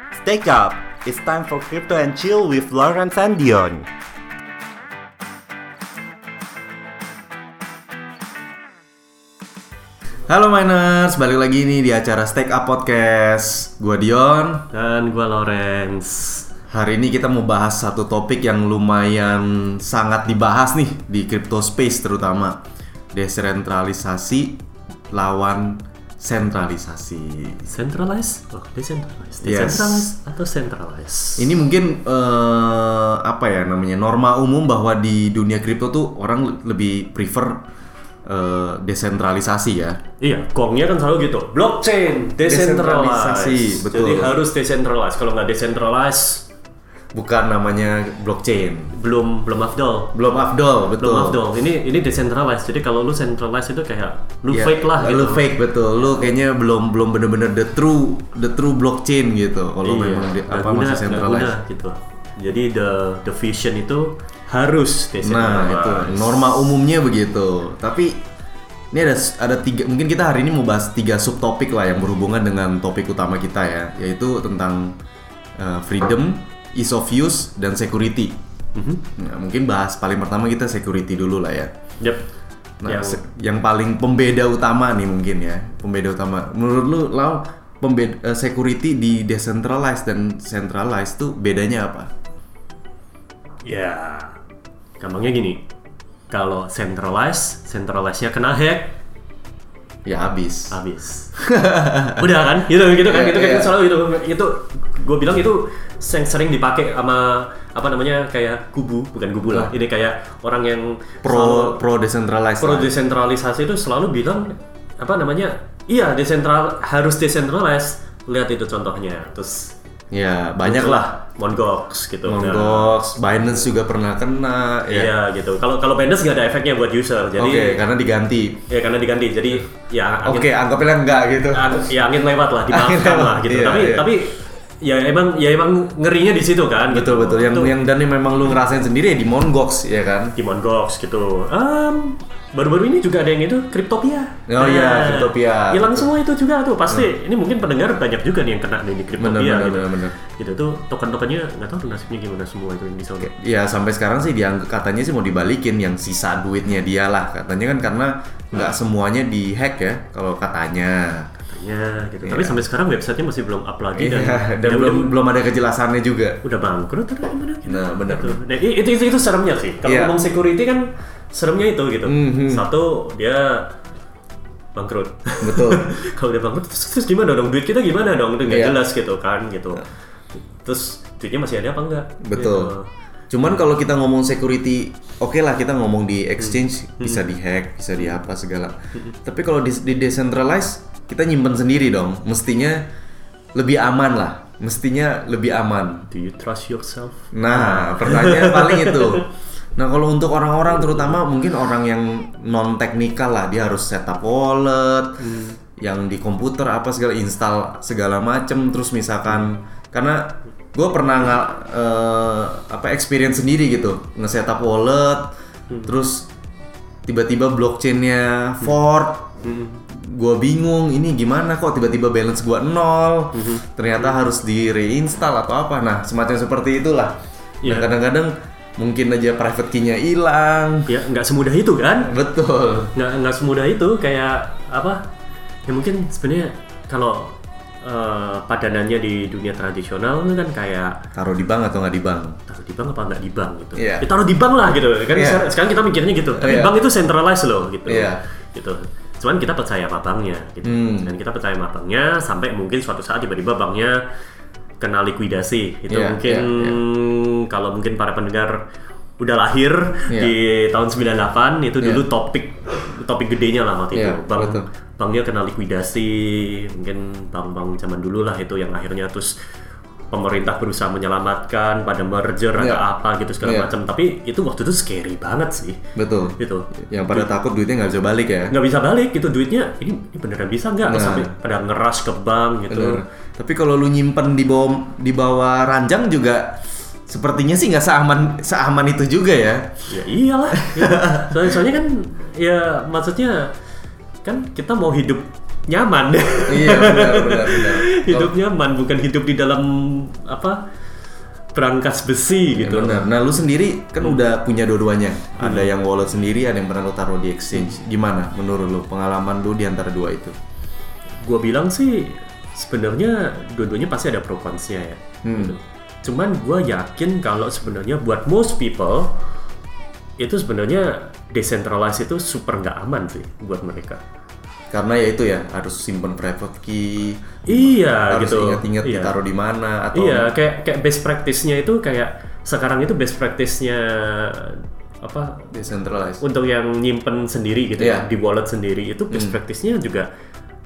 Stake up! It's time for Crypto and Chill with Lawrence and Dion. Halo miners, balik lagi nih di acara Stake Up Podcast. Gua Dion. Dan gua Lawrence. Hari ini kita mau bahas satu topik yang lumayan sangat dibahas nih di crypto space terutama. Desentralisasi lawan sentralisasi. Centralized? Oh, decentralized. Yes. Decentralized atau centralized? Ini mungkin eh, apa ya namanya norma umum bahwa di dunia kripto tuh orang lebih prefer eh, desentralisasi ya. Iya, gongnya kan selalu gitu. Blockchain, decentralized. Desentralisasi, betul. Jadi harus decentralized. Kalau nggak decentralized, Bukan namanya blockchain. belum belum afdol. Belum afdol, betul. Belum afdol. Ini ini decentralized. Jadi kalau lu centralized itu kayak lu Iya, fake lah gitu. Lu fake betul. Lu kayaknya belum belum bener-bener the true the true blockchain gitu. Kalau Iya, memang di, apa guna, masih centralized. guna, gitu. Jadi the the vision itu harus Nah, itu norma umumnya begitu. Tapi ini ada ada tiga mungkin kita hari ini mau bahas tiga subtopik lah yang berhubungan dengan topik utama kita ya, yaitu tentang uh, freedom, ease of use dan security. Mhm. Nah, mungkin bahas paling pertama kita security dulu lah ya. Yep. Nah, Yang- se- yang paling pembeda utama nih mungkin ya, pembeda utama. Menurut lu, Lau, pembeda eh, security di decentralized dan centralized tuh bedanya apa? Ya, gampangnya gini. Kalau centralized, centralized-nya kena hack, Ya habis. habis. Udah kan? Gitu gitu kan? Iya, Gitu kan iya. selalu gitu. Itu gue bilang itu yang sering dipakai sama apa namanya kayak kubu, bukan kubu lah. Ini kayak orang yang Pro pro decentralized. pro desentralisasi itu selalu bilang apa namanya? Iya, desentral harus decentralized. Lihat itu contohnya. Terus Ya banyak lah. Mongox gitu. Nah, Mongox, Binance juga pernah kena. Ya. Iya gitu. Kalau kalau Binance nggak ada efeknya buat user. Jadi Oke, karena diganti. ya karena diganti. Jadi ya Oke, anggapnya enggak gitu. ang- ya angin lewat lah, dimaafkan lah gitu. iya, tapi iya. tapi ya emang ya emang ngerinya di situ kan. Betul gitu. betul. Yang Itu yang dan yang memang lu ngerasain sendiri ya di Mongox ya kan. di Mongox gitu. Em, baru-baru ini juga ada yang itu Cryptopia. Oh iya, Cryptopia. Hilang Betul. semua itu juga tuh. Pasti ini mungkin pendengar banyak juga nih yang kena nih di Cryptopia Bener bener gitu. bener bener. Gitu tuh token-tokennya nggak tahu nasibnya gimana semua itu yang di sana. Ya sampai sekarang sih dianggap katanya sih mau dibalikin yang sisa duitnya dia lah katanya kan karena nggak semuanya dihack ya kalau katanya. Ya, gitu. Tapi sampai sekarang websitenya masih belum up lagi dan, Iya, dan ya belum udah- belum ada kejelasannya juga. udah bangkrut atau gimana gitu. Nah, benar. Gitu. Nah, itu, itu itu seremnya sih. Kalau Iya. ngomong security kan seremnya itu gitu. Mhm. Satu dia bangkrut. Betul. Kalau dia bangkrut terus, terus gimana dong? Duit kita gimana dong? Itu nggak Iya. jelas gitu kan gitu. Terus duitnya masih ada apa enggak? Betul. Gitu. Cuman kalau kita ngomong security, oke lah kita ngomong di exchange Hmm. bisa dihack, bisa di apa segala. Tapi kalau di, di decentralized kita nyimpen sendiri dong. Mestinya lebih aman lah. Mestinya lebih aman. Do you trust yourself? Nah, pertanyaan paling itu. Nah, kalau untuk orang-orang terutama mungkin orang yang non teknikal lah, dia harus setup wallet, yang di komputer apa segala install segala macem, terus misalkan karena gue pernah nggak eh, apa experience sendiri gitu, nge-setup wallet, terus tiba-tiba blockchainnya fork, gue bingung ini gimana kok tiba-tiba balance gua nol, ternyata harus di reinstall atau apa, nah semacam seperti itulah. Iya. Nah, kadang-kadang mungkin aja private key-nya hilang. Ya nggak semudah itu kan? Betul. nggak nggak semudah itu kayak apa ya mungkin sebenarnya kalau eh, padanannya di dunia tradisional itu kan kayak Taruh di bank atau nggak di bank? taruh di bank apa nggak di bank gitu Iya. ya, taruh di bank lah gitu kan Iya. sekarang, kita mikirnya gitu tapi Iya. bank itu centralized loh gitu Iya. gitu cuman kita percaya sama banknya gitu Hmm. dan kita percaya sama banknya sampai mungkin suatu saat tiba-tiba banknya kena likuidasi itu Iya, mungkin iya, kalau mungkin para pendengar udah lahir Iya. di tahun 98 itu dulu topik topik gedenya lah waktu Iya, itu bank betul. Banknya kena likuidasi mungkin bank-bank zaman dulu lah itu yang akhirnya terus pemerintah berusaha menyelamatkan pada merger atau Iya. apa gitu segala Iya. macam tapi itu waktu itu scary banget sih Betul. gitu Yang pada takut duitnya nggak bisa balik ya. nggak bisa balik gitu duitnya ini, ini beneran bisa nggak Nah. sampai pada ngeras ke bank gitu Bener. Tapi kalau lu nyimpen di bawah di bawah ranjang juga sepertinya sih nggak seaman seaman itu juga ya. ya iyalah gitu. soalnya, soalnya kan ya maksudnya kan kita mau hidup nyaman. iya benar benar benar. hidup nyaman bukan hidup di dalam apa berangkas besi Ya, gitu. benar. Nah, lu sendiri kan udah punya dua-duanya. Ada yang wallet sendiri, ada yang pernah lu taruh di exchange. Gimana menurut lu pengalaman lu di antara dua itu? Gua bilang sih sebenarnya dua-duanya pasti ada pro ya. gitu. Cuman gua yakin kalau sebenarnya buat most people itu sebenarnya decentralized itu super nggak aman sih buat mereka. Karena ya itu ya harus simpen private key, Iya harus gitu. ingat-ingat Iya. ditaruh di mana atau Iya, kayak kayak best practice-nya itu kayak sekarang itu best practice-nya apa decentralized. untuk yang nyimpen sendiri gitu Iya. ya di wallet sendiri itu best practice-nya juga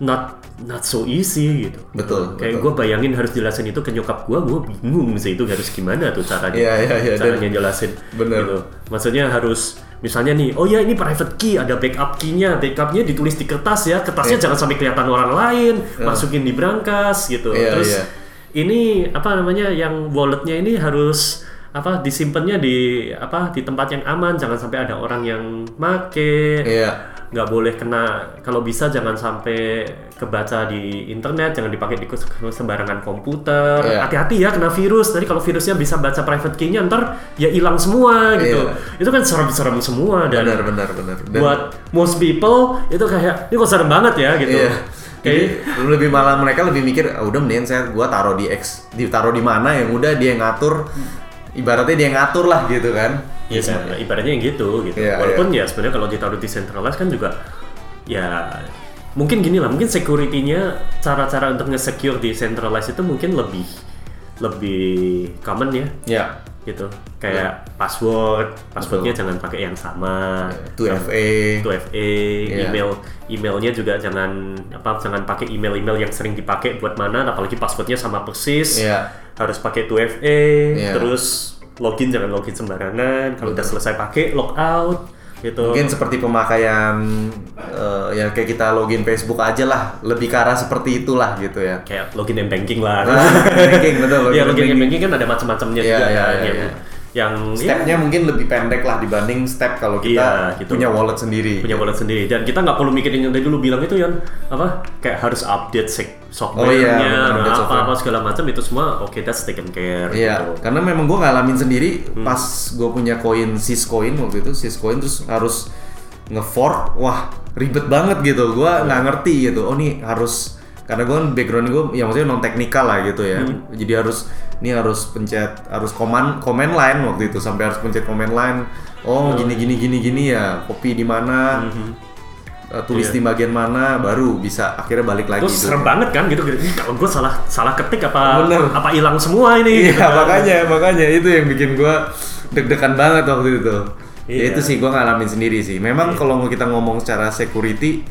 not not so easy gitu. Betul, Kayak gue bayangin harus jelasin itu ke nyokap gue, gue bingung sih itu harus gimana tuh caranya. Iya, iya, iya, Caranya jelasin. Bener. Gitu. Maksudnya harus misalnya nih, oh ya ini private key, ada backup key-nya, backupnya ditulis di kertas ya, kertasnya jangan sampai kelihatan orang lain, masukin di brankas gitu. Iya, Terus iya. ini apa namanya yang walletnya ini harus apa disimpannya di apa di tempat yang aman jangan sampai ada orang yang make Iya. Nggak boleh kena kalau bisa jangan sampai kebaca di internet jangan dipakai di sembarangan komputer Iya. hati-hati ya kena virus nanti kalau virusnya bisa baca private key-nya ntar ya hilang semua gitu Iya. itu kan serem-serem semua dan Benar benar benar. Dan- buat most people itu kayak ini kok serem banget ya gitu Iya. kayak Jadi lebih malah mereka lebih mikir "Ah, udah mendingan saya gua taruh di X, ditaruh di mana yang udah dia yang ngatur. Ibaratnya dia ngatur lah gitu kan. Ya, ibaratnya yang gitu gitu. Iya, Walaupun ya sebenarnya kalau ditaruh decentralized kan juga ya mungkin gini lah, mungkin security-nya cara-cara untuk nge-secure decentralized itu mungkin lebih lebih common ya Ya. gitu. Kayak password, passwordnya jangan pakai yang sama. 2FA. 2FA, Iya. email emailnya juga jangan apa jangan pakai email-email yang sering dipakai buat mana apalagi passwordnya sama persis Iya. Harus pakai 2FA Iya. terus login jangan login sembarangan kalau udah selesai pakai log out gitu Mungkin seperti pemakaian eh, ya kayak kita login Facebook aja lah, lebih ke arah seperti itulah gitu ya. kayak login and banking lah banking betul. ya login banking. and banking kan ada macam-macamnya Iya, juga iya, kan, iya, yang iya. Yang ya, Stepnya mungkin lebih pendek lah dibanding step kalau kita Iya, gitu. punya wallet sendiri. punya wallet sendiri dan kita nggak perlu mikirin yang tadi dulu bilang itu yang apa kayak harus update sek- Oh iya, softwarenya update apa software. apa segala macam itu semua oke that's taken care Iya, gitu. karena memang gue ngalamin sendiri Hmm. pas gue punya koin Syscoin waktu itu Syscoin terus harus ngefork, wah ribet banget gitu, gue nggak ngerti gitu. Oh nih harus karena gue kan background gue, ya maksudnya non teknikal lah gitu ya. Hmm. Jadi harus ini harus pencet harus command command line waktu itu sampai harus pencet command line. Oh gini gini gini gini ya, copy di mana, Hmm. eh, tulis di bagian mana, baru bisa akhirnya balik lagi. Terus gitu. serem banget kan gitu, gitu. Kalau gue salah salah ketik apa Bener. apa hilang semua ini Iya gitu kan. makanya makanya itu yang bikin gua deg-degan banget waktu itu. Ya Iya. itu sih gua ngalamin sendiri sih. Memang kalau kita ngomong secara security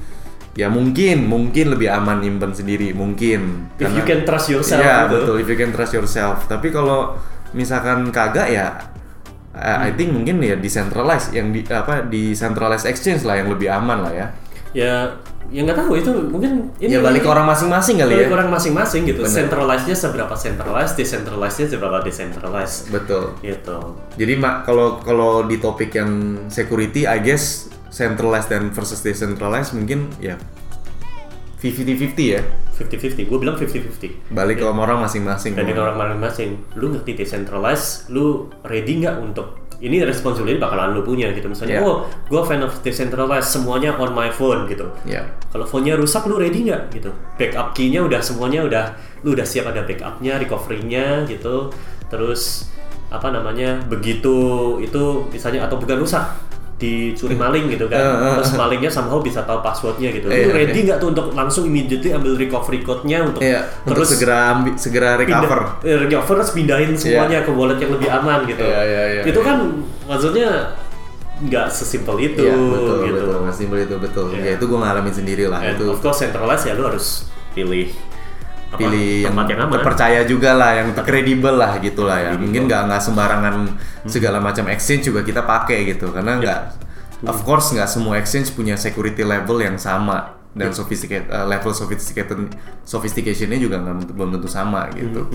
ya mungkin mungkin lebih aman nyimpen sendiri mungkin. If you can trust yourself Iya gitu. betul if you can trust yourself. Tapi kalau misalkan kagak ya uh, I think mungkin ya decentralized yang di apa decentralized exchange lah yang lebih aman lah ya. ya ya nggak tahu itu mungkin ini ya balik ke orang masing-masing kali balik ya. orang masing-masing gitu Bener. centralized-nya seberapa centralized decentralized-nya seberapa decentralized Betul. gitu Jadi mak kalau kalau di topik yang security, I guess centralized dan versus decentralized mungkin ya 50-50 ya. 50-50 gue bilang 50-50 Balik ke orang masing-masing. dan dengan orang masing-masing lu ngerti decentralized lu ready nggak untuk ini responsibility bakalan lu punya gitu misalnya Yeah. oh gue fan of decentralized semuanya on my phone gitu Ya. kalau phone-nya rusak lu ready nggak gitu backup key-nya udah semuanya udah lu udah siap ada backup-nya recovery-nya gitu terus apa namanya begitu itu misalnya atau bukan rusak dicuri maling gitu kan Eh, eh, terus malingnya somehow bisa tahu passwordnya gitu Iya, lu ready iya. nggak tuh untuk langsung immediately ambil recovery code-nya untuk Iya, untuk terus segera ambi- segera recover. pindah, eh, recover terus pindahin semuanya ke wallet yang lebih aman gitu. Iya, iya, iya, itu iya. kan maksudnya nggak sesimpel itu Iya, betul, gitu. betul. Mas Simbol itu betul. Iya. Ya itu gue ngalamin sendiri lah. And itu of course centralized ya lu harus pilih pilih yang, tempat yang aman. terpercaya juga lah, yang kredibel lah gitu lah ya. Mungkin nggak nggak sembarangan Hmm. segala macam exchange juga kita pakai gitu, karena Iya. nggak, Hmm. of course nggak semua exchange punya security level yang sama dan Iya. sophisticated eh, level sophisticated sophisticationnya juga nggak belum tentu sama gitu.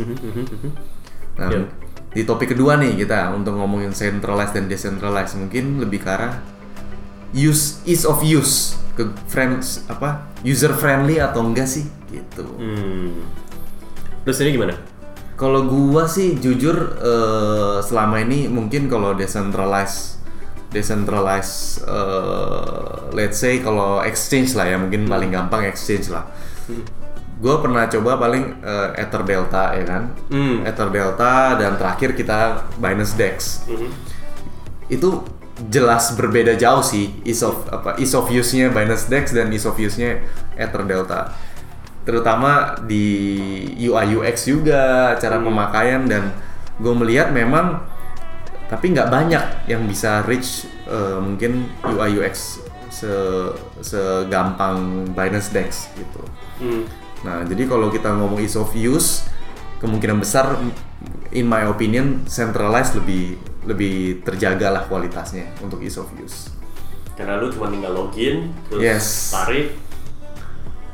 Nah, Iya. di topik kedua nih kita untuk ngomongin centralized dan decentralized mungkin lebih ke arah use ease of use ke friends apa user friendly atau enggak sih gitu. Hmm. Terus ini gimana? Kalau gua sih jujur eh, selama ini mungkin kalau decentralized decentralized eh, let's say kalau exchange lah ya mungkin paling gampang exchange lah. Gua pernah coba paling eh, Ether Delta ya kan. Hmm. Ether Delta dan terakhir kita Binance Dex. Mhm. Itu jelas berbeda jauh sih ease of apa ease of use-nya Binance Dex dan ease of use-nya Ether Delta. Terutama di UI UX juga cara pemakaian dan gue melihat memang tapi nggak banyak yang bisa reach eh, mungkin UI UX se segampang Binance Dex gitu. Hmm. Nah, jadi kalau kita ngomong ease of use, kemungkinan besar, in my opinion, centralized lebih lebih terjaga lah kualitasnya untuk ease of use. Karena lu cuma tinggal login, terus Yes. tarik,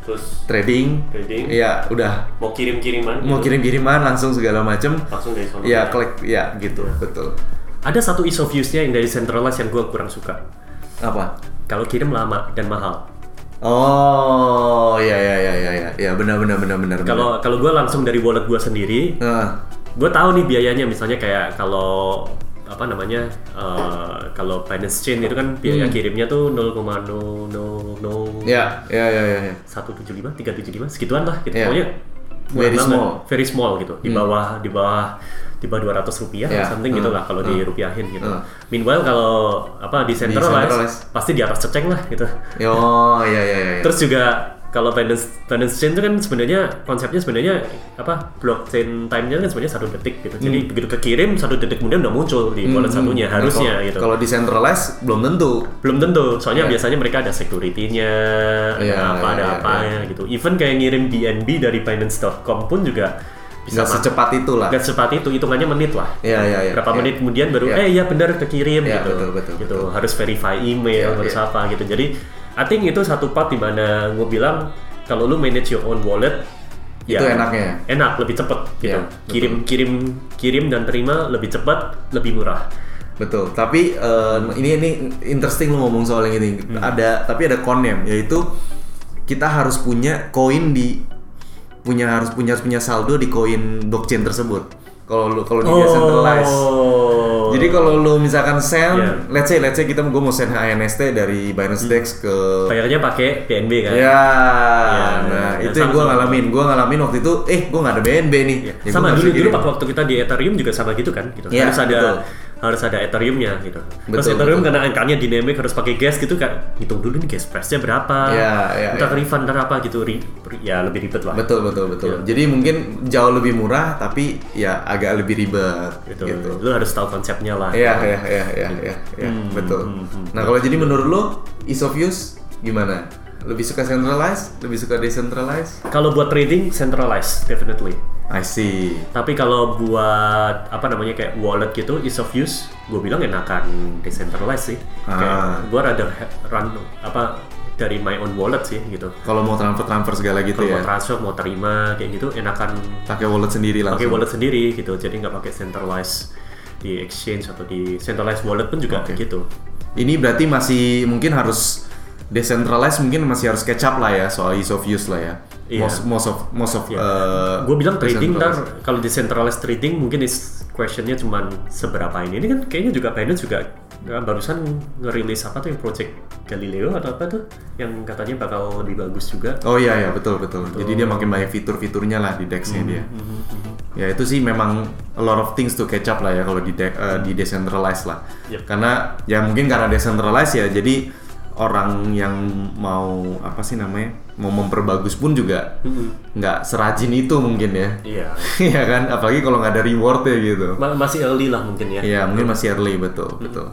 terus Trading, Trading. iya udah mau kirim-kiriman. mau gitu, kirim-kiriman langsung segala macem, langsung dari sana. ya klik, ya gitu, betul. Ada satu ease of use-nya yang dari centralized yang gue kurang suka. Apa? Kalau kirim lama dan mahal. Oh, ya ya ya ya ya, ya benar benar benar benar. Kalau kalau gue langsung dari wallet gue sendiri, Nah, gue tahu nih biayanya misalnya kayak kalau apa namanya eh, kalau Binance Chain itu kan biaya kirimnya tuh 0,000 ya ya ya ya. ya. 175 375 segituan lah gitu Iya. pokoknya Very small. very small gitu di bawah di bawah di bawah 200 rupiah Iya. something gitu Hmm. lah kalau Hmm. dirupiahin gitu Hmm. meanwhile kalau apa di centralized, Decentralized. pasti di atas ceceng lah gitu Oh, ya ya ya. ya. terus juga kalau Binance Binance Chain itu kan sebenarnya konsepnya sebenarnya apa blockchain time-nya kan sebenarnya satu detik gitu jadi begitu kekirim satu detik kemudian udah muncul di wallet Hmm, satunya nah, harusnya kalau- gitu Kalau decentralized belum tentu. belum tentu soalnya Iya. biasanya mereka ada security-nya ada apa iya, ada iya, apa ya gitu even kayak ngirim BNB dari Binance.com pun juga bisa ma- secepat itulah. nggak secepat itu hitungannya menit lah Iya, iya, iya. berapa Iya. menit kemudian baru Iya. eh ya benar kekirim Iya, gitu betul, betul, gitu betul. harus verify email Iya, harus iya. apa gitu jadi I think itu satu part di mana gue bilang kalau lu manage your own wallet ya Itu enaknya. enak lebih cepet gitu betul. kirim kirim kirim dan terima lebih cepat lebih murah Betul. Tapi eh, ini ini interesting lu ngomong soal yang ini. Hmm. Ada tapi ada konnya yaitu kita harus punya koin di punya harus punya harus punya saldo di koin blockchain tersebut. Kalau lu kalau di decentralized. oh Jadi kalau lu misalkan send, Iya. let's say let's say kita gue mau send HNST dari Binance Dex ke bayarnya pakai PNB kan Ya, Iya, nah iya, itu yang gue ngalamin. Gue ngalamin waktu itu, eh gue nggak ada BNB nih. Iya. Ya, sama dulu dulu waktu kita di Ethereum juga sama gitu kan gitu Iya, harus ada betul. Harus ada Ethereumnya gitu terus Betul, Ethereum betul. karena angkanya dynamic harus pakai gas gitu kan hitung dulu nih gas price-nya berapa Iya, iya, entah iya. refund ntar apa gitu ri- ya lebih ribet lah Betul betul betul. Iya. Jadi mungkin jauh lebih murah tapi ya agak lebih ribet gitu. gitu. lu harus tahu konsepnya lah Iya iya iya iya iya iya, Hmm, betul. hmm, hmm. Nah kalau jadi menurut lo ease of use gimana? Lebih suka centralized? Lebih suka decentralized? kalau buat trading centralized definitely I see. tapi kalau buat apa namanya kayak wallet gitu ease of use gue bilang enakan decentralized sih Ah. kayak gue rather run apa dari my own wallet sih gitu Kalau mau transfer transfer segala gitu kalau ya, mau transfer mau terima kayak gitu enakan pakai wallet sendiri langsung. pakai wallet sendiri gitu jadi nggak pakai centralized di exchange atau di centralized wallet pun juga Oke. kayak gitu Ini berarti masih mungkin harus decentralized mungkin masih harus catch up lah ya soal ease of use lah ya. Iya. Most most of most of Iya. uh, gue bilang trading ntar kalau decentralized trading mungkin is questionnya cuman seberapa ini ini kan kayaknya juga Binance juga uh, barusan ngerilis apa tuh yang project Galileo atau apa tuh yang katanya bakal lebih bagus juga Oh iya ya betul betul. Jadi dia makin banyak fitur-fiturnya lah di Dex-nya Hmm, dia. Ya itu sih memang a lot of things to catch up lah ya kalau di de- eh, di decentralized lah. Yep. Karena ya mungkin karena decentralized ya jadi orang yang mau apa sih namanya mau memperbagus pun juga nggak serajin itu mungkin ya. iya Iya kan, apalagi kalau nggak ada rewardnya gitu. Ma- masih early lah mungkin ya Iya mungkin masih early betul betul.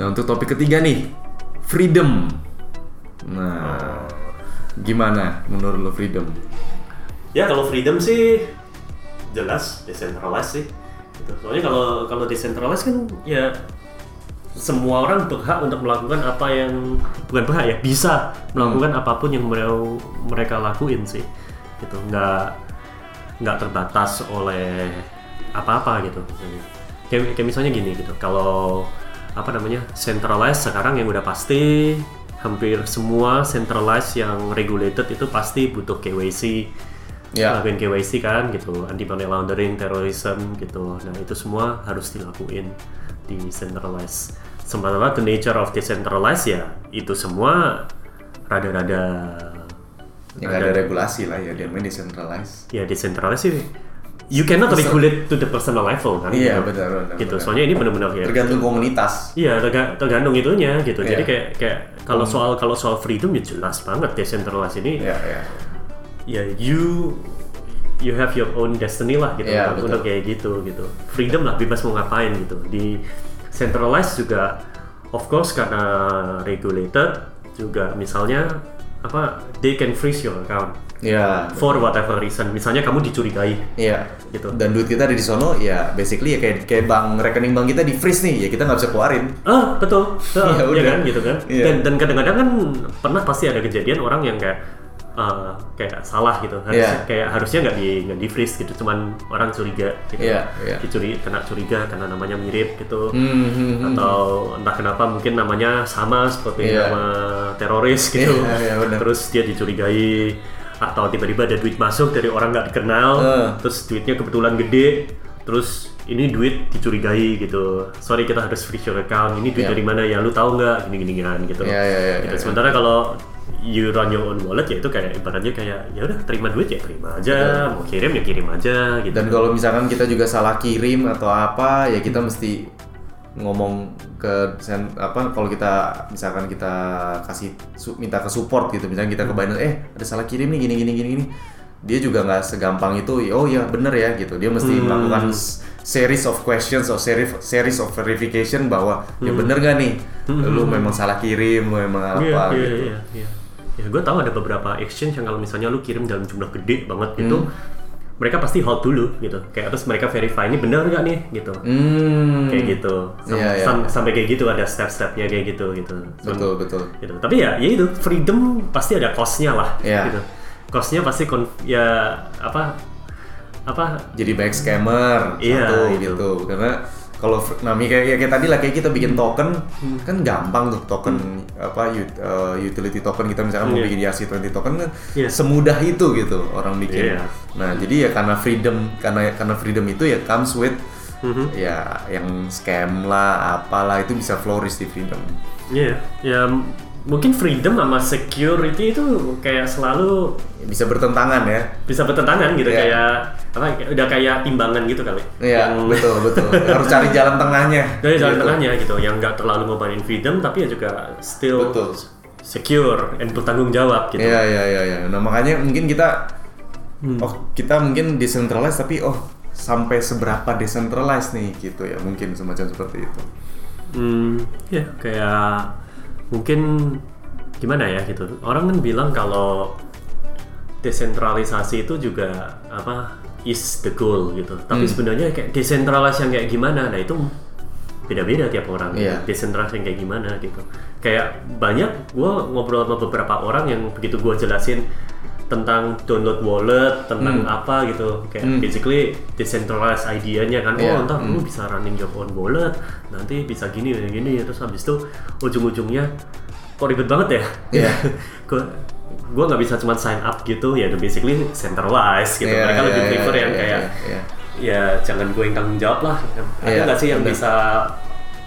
Nah untuk topik ketiga nih freedom. Nah gimana menurut lo freedom? Ya kalau freedom sih jelas decentralized sih. Gitu. Soalnya kalau kalau decentralized kan ya semua orang berhak untuk melakukan apa yang bukan berhak ya bisa melakukan apa pun yang mereka mereka lakuin sih. Gitu nggak nggak terbatas oleh apa-apa gitu. Kayak, kayak misalnya gini gitu. Kalau apa namanya centralized sekarang yang udah pasti hampir semua centralized yang regulated itu pasti butuh KYC Ya. lakuin KYC kan gitu anti money laundering terrorism gitu nah itu semua harus dilakuin di centralized sementara the nature of decentralized ya itu semua rada-rada Ya ada regulasi lah ya, dia main decentralized. ya decentralized sih you cannot regulate to the personal level kan Iya, gitu. benar, benar, gitu benar. soalnya ini benar-benar ya Tergantung komunitas. Iya, terga- tergantung itunya gitu. Jadi Iya. kayak kayak kalau soal kalau soal freedom ya jelas banget decentralized ini. Ya, ya. Ya you you have your own destiny lah gitu Iya, untuk, kayak gitu gitu. Freedom lah bebas mau ngapain gitu. Di centralized juga of course karena regulated juga misalnya apa they can freeze your account Ya, for whatever reason. Misalnya kamu dicurigai Iya. Gitu. Dan duit kita ada di sono, ya basically ya kayak kayak bank rekening bank kita di freeze nih, ya kita nggak bisa keluarin. Ah betul, Ah, Ya iya udah. kan gitu kan. Iya. Dan dan kadang-kadang kan pernah pasti ada kejadian orang yang kayak eh, kayak salah gitu. Harusnya Iya. kayak harusnya nggak di nggak di freeze gitu. Cuman orang curiga gitu. Iya, iya. Dicuri kena curiga karena namanya mirip gitu. Hmm, hmm, hmm. Atau entah kenapa mungkin namanya sama seperti Iya. nama teroris gitu. Iya, iya, benar. Terus dia dicurigai atau tiba-tiba ada duit masuk dari orang nggak dikenal, Eh. terus duitnya kebetulan gede, terus ini duit dicurigai gitu. Sorry kita harus freeze your account. Ini duit Iya. dari mana ya? Lu tahu nggak? Gini-gini kan gitu. Iya, iya, iya, Gitu. iya. Sementara kalau you run your own wallet ya itu kayak ibaratnya kayak ya udah terima duit ya terima aja, mau kirim ya kirim aja gitu. Dan kalau misalkan kita juga salah kirim atau apa, ya kita mesti ngomong ke apa kalau kita misalkan kita kasih minta ke support gitu misalnya kita ke Binance eh ada salah kirim nih gini gini gini gini dia juga nggak segampang itu oh ya bener ya gitu dia mesti Hmm. melakukan series of questions or series series of verification bahwa ya bener gak nih lu memang salah kirim lu memang apa Hmm. Iya, iya, gitu iya, iya. Ya, gue tahu ada beberapa exchange yang kalau misalnya lu kirim dalam jumlah gede banget gitu, Hmm. mereka pasti hold dulu gitu. Kayak terus mereka verify ini benar nggak nih gitu. hmm Kayak gitu. Sam- Iya, iya. sam- Sampai kayak gitu ada step-stepnya kayak gitu gitu. Sam- betul betul gitu. Tapi ya, ya itu freedom pasti ada cost-nya lah. Iya. Gitu. Cost-nya pasti kon ya apa apa jadi banyak scammer Iya, satu itu. gitu karena kalau nami kayak ya kayak tadi lah kayak kita bikin token kan gampang tuh token apa ut- uh, utility token kita misalkan mau Iya. bikin ERC20 token kan Iya. semudah itu gitu orang bikin. Iya. Nah jadi ya karena freedom karena karena freedom itu ya comes with Mhm. ya yang scam lah apalah itu bisa flourish di freedom. Iya, ya m- mungkin freedom sama security itu kayak selalu Bisa bertentangan ya. bisa bertentangan gitu Iya. kayak apa udah kayak timbangan gitu kali Iya yang betul betul harus cari jalan tengahnya. dari jalan Gitu. tengahnya gitu yang nggak terlalu ngobatin freedom tapi ya juga still Betul. secure and bertanggung jawab gitu Iya iya iya iya. Nah makanya mungkin kita Hmm. oh kita mungkin decentralized tapi oh sampai seberapa decentralized nih gitu ya mungkin semacam seperti itu. Hmm, ya kayak mungkin gimana ya gitu. Orang kan bilang kalau desentralisasi itu juga apa is the goal gitu. Tapi Hmm. sebenarnya kayak desentralisasi yang kayak gimana? Nah itu beda-beda tiap orang. Iya. Desentralisasi yang kayak gimana gitu. Kayak banyak gue ngobrol sama beberapa orang yang begitu gue jelasin tentang download wallet, tentang apa gitu. Kayak Hmm. basically decentralized idenya kan. Iya. Oh, entar lu bisa running your own wallet, nanti bisa gini gini, gini. terus habis itu ujung-ujungnya kok ribet banget ya? Iya. gue nggak bisa cuma sign up gitu ya, basically centralized gitu. Iya, Mereka iya, lebih iya, prefer iya, yang iya, kayak iya. ya jangan gue yang tanggung jawab lah. Ada Iya, nggak sih yang benar. bisa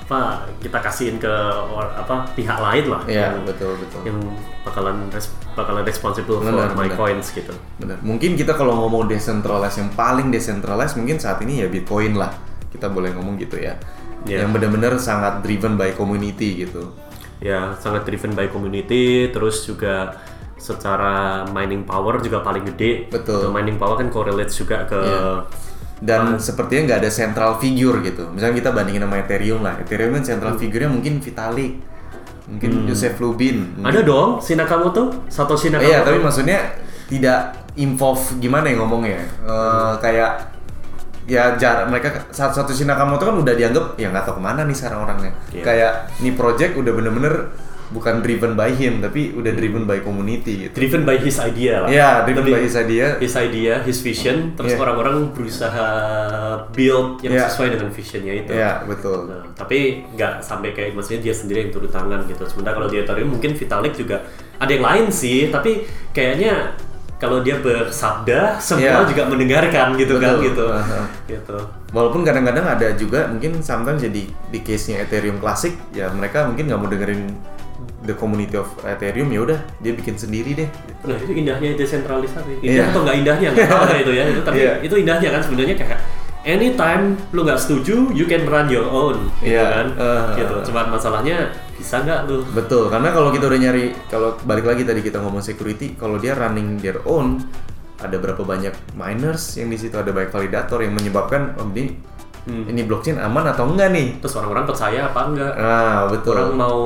apa kita kasihin ke or- apa pihak lain lah Iya yang, betul betul. yang bakalan res- bakalan responsible Benar, for my benar. coins gitu. Benar. Mungkin kita kalau ngomong decentralized yang paling decentralized mungkin saat ini ya Bitcoin lah. Kita boleh ngomong gitu ya. Iya. Yang benar-benar sangat driven by community gitu. ya sangat driven by community terus juga secara mining power juga paling gede Betul. Gitu, mining power kan correlates juga ke Iya. Dan sepertinya nggak ada central figure gitu. Misalnya kita bandingin sama Ethereum lah. Ethereum kan central figure-nya mungkin Vitalik, mungkin Joseph Lubin. mungkin- ada dong si Nakamoto Satoshi Nakamoto Iya, tapi maksudnya tidak involve gimana ya ngomongnya? Eh, kayak ya jarak mereka saat satu Nakamoto kan udah dianggap ya nggak tahu ke mana nih sekarang orangnya. Iya. Kayak ini project udah bener-bener bukan driven by him tapi udah driven by community gitu. driven by his idea lah. Ya, driven Lebih- by his idea. his idea, his vision, terus Iya. orang-orang berusaha build yang Iya. sesuai dengan visionnya itu. Ya, betul. Nah, tapi nggak sampai kayak maksudnya dia sendiri yang turun tangan gitu. Sementara kalau di Ethereum mungkin Vitalik juga ada yang lain sih, tapi kayaknya kalau dia bersabda semua Iya. juga mendengarkan gitu kan Betul. gitu. Aha. Gitu. Walaupun kadang-kadang ada juga mungkin sometimes jadi di case-nya Ethereum klasik ya mereka mungkin nggak mau dengerin the community of Ethereum ya udah dia bikin sendiri deh. Nah itu indahnya desentralisasi. Iya. Indah atau nggak indahnya nggak tahu itu ya. Itu, tapi Iya. itu indahnya kan sebenarnya kayak anytime lu nggak setuju, you can run your own, gitu Iya. kan. Eh, gitu. Cuman masalahnya bisa nggak lu? Betul, karena kalau kita udah nyari kalau balik lagi tadi kita ngomong security, kalau dia running their own ada berapa banyak miners yang di situ ada banyak validator yang menyebabkan oh, ini ini blockchain aman atau enggak nih? Terus orang-orang percaya apa enggak? Ah, betul. Orang mau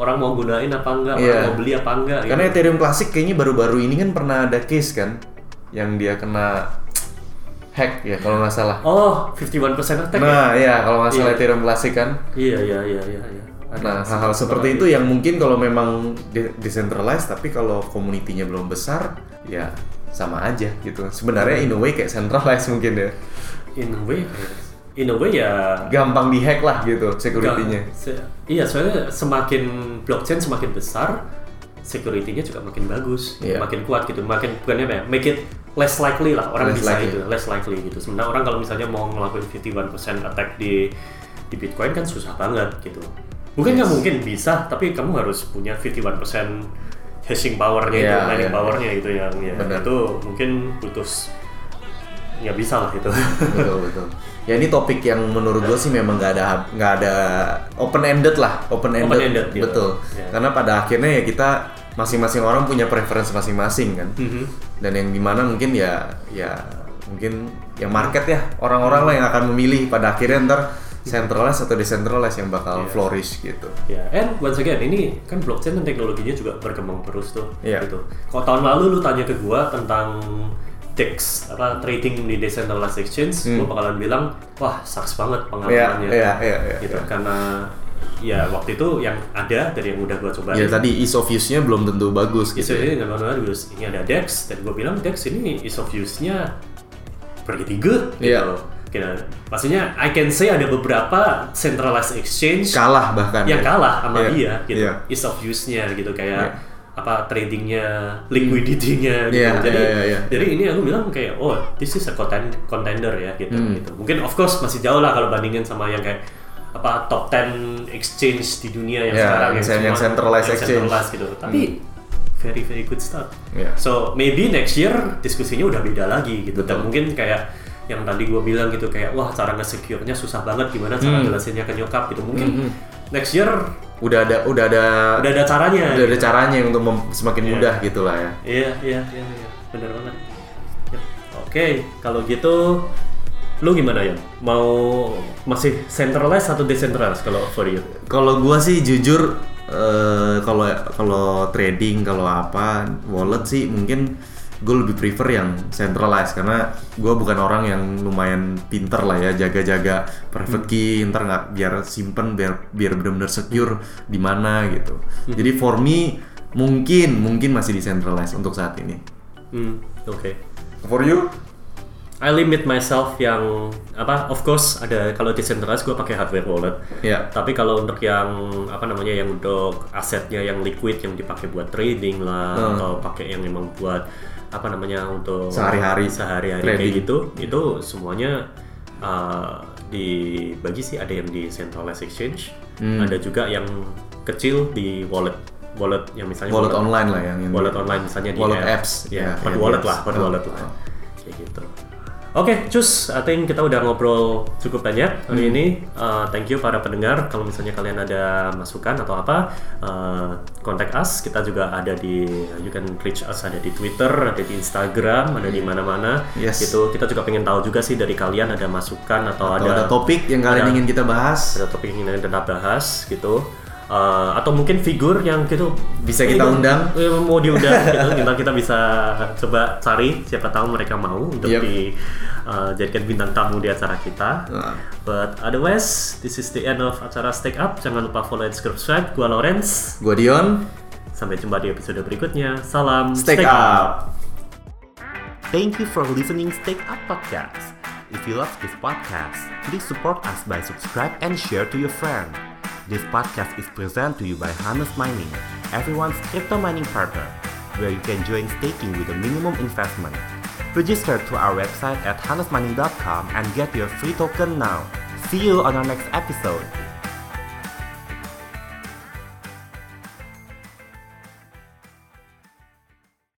orang mau gunain apa enggak? Iya. Orang mau beli apa enggak? Karena gitu. Ethereum klasik kayaknya baru-baru ini kan pernah ada case kan yang dia kena hack ya kalau nggak salah. Oh, 51% attack ya? Nah, ya kalau nggak salah Iya. Ethereum klasik kan. Iya, iya, iya, iya, iya. Nah, hal-hal seperti itu yang mungkin kalau memang de- decentralized tapi kalau komunitinya belum besar, ya sama aja gitu. Sebenarnya in a way kayak centralized mungkin ya. in a way in a way ya Gampang dihack lah gitu security-nya. Se- iya, soalnya semakin blockchain semakin besar, security-nya juga makin bagus, Iya. makin kuat gitu, makin bukannya apa ya, make it less likely lah orang Less bisa likely. itu, less likely gitu. Sementara orang kalau misalnya mau ngelakuin 51% attack di di Bitcoin kan susah banget gitu. Bukan nggak mungkin bisa, tapi kamu harus punya 51% hashing powernya itu, Iya, mining iya. powernya itu yang ya Benar. itu mungkin butuh nggak bisa lah itu. betul betul. Ya ini topik yang menurut gue sih memang nggak ada nggak ada open ended lah, open ended. Open-ended, gitu. betul. Ya. Karena pada akhirnya ya kita masing-masing orang punya preference masing-masing kan. Mhm. Dan yang di mana mungkin ya ya mungkin yang market ya orang-orang lah yang akan memilih pada akhirnya ntar centralized atau decentralized yang bakal Iya. flourish gitu. Ya, and once again ini kan blockchain dan teknologinya juga berkembang terus tuh. Iya. Gitu. Kalau tahun lalu lu tanya ke gua tentang DEX apa trading di decentralized exchange, Hmm. gua bakalan bilang, wah sucks banget Iya, pengalamannya. iya, iya, iya. Gitu karena ya waktu itu yang ada dari yang udah gua coba. Ya tadi ease of use-nya belum tentu bagus gitu. ya. ini nggak bagus. Ini ada DEX dan gua bilang DEX ini ease of use-nya pretty good. Gitu. Iya. Gitu. Maksudnya I can say ada beberapa centralized exchange Kalah bahkan. yang ya. kalah sama Iya, dia gitu iya. ease of use-nya gitu kayak Iya. Apa tradingnya liquidity-nya gitu Iya, jadi iya, iya, iya. jadi ini aku bilang kayak oh this is a conten- contender ya gitu Hmm. gitu mungkin of course masih jauh lah kalau bandingin sama yang kayak apa top 10 exchange di dunia yang Iya, sekarang yang- semua- yang centralized yang exchange. centralized gitu tapi very very good start Iya. so maybe next year diskusinya udah beda lagi gitu dan Betul. mungkin kayak yang tadi gue bilang gitu kayak wah cara nge-secure-nya susah banget gimana cara Hmm. jelasinnya ke nyokap gitu mungkin next year Udah ada udah ada udah ada caranya udah ada gitu. caranya untuk mem- semakin Iya. mudah gitu lah ya. iya iya iya iya benar banget Yap. oke kalau gitu lu gimana ya mau masih centralized atau decentralized kalau for you Kalau gua sih jujur eh, kalau kalau trading kalau apa wallet sih mungkin gue lebih prefer yang centralized karena gue bukan orang yang lumayan pinter lah ya jaga-jaga private key ntar nggak biar simpen biar biar benar-benar secure di mana gitu. Jadi for me mungkin mungkin masih decentralized untuk saat ini. Hmm oke. For you? I limit myself yang apa of course ada kalau decentralized gue pakai hardware wallet. Ya Tapi kalau untuk yang apa namanya yang untuk asetnya yang liquid yang dipakai buat trading lah Hmm. atau pakai yang memang buat apa namanya untuk Sehari-hari sehari-hari trading. kayak gitu itu semuanya uh, dibagi sih ada yang di centralized exchange Hmm. ada juga yang kecil di wallet wallet yang misalnya wallet online lah yang yang wallet online misalnya di Wallet app. apps, ya yang di wallet apps. lah hot Oh, wallet lah oh. Oke, cus, I think kita udah ngobrol cukup banyak hari Hmm. ini. Uh, thank you para pendengar. Kalau misalnya kalian ada masukan atau apa, uh, kontak us. Kita juga ada di, you can reach us ada di Twitter, ada di Instagram, ada di mana-mana. Yes. Gitu. Kita juga pengen tahu juga sih dari kalian ada masukan atau, atau ada topik yang kalian ada- ingin kita bahas ada topik yang ingin kita bahas gitu. Uh, atau mungkin figur yang gitu Bisa kita Eh, undang. eh, mau diundang gitu kita kita bisa coba cari siapa tahu mereka mau untuk Yep. di uh, jadikan bintang tamu di acara kita. Nah. But otherwise, this is the end of acara Stake Up. Jangan lupa follow and subscribe. Gua Lawrence. Gua Dion, Sampai jumpa di episode berikutnya. Salam Stake Up. Thank you for listening Stake Up Podcast. If you love this podcast, please support us by subscribe and share to your friend. This podcast is presented to you by Hannes Mining, everyone's crypto mining partner, where you can join staking with a minimum investment. Register to our website at hannesmining.com and get your free token now. See you on our next episode.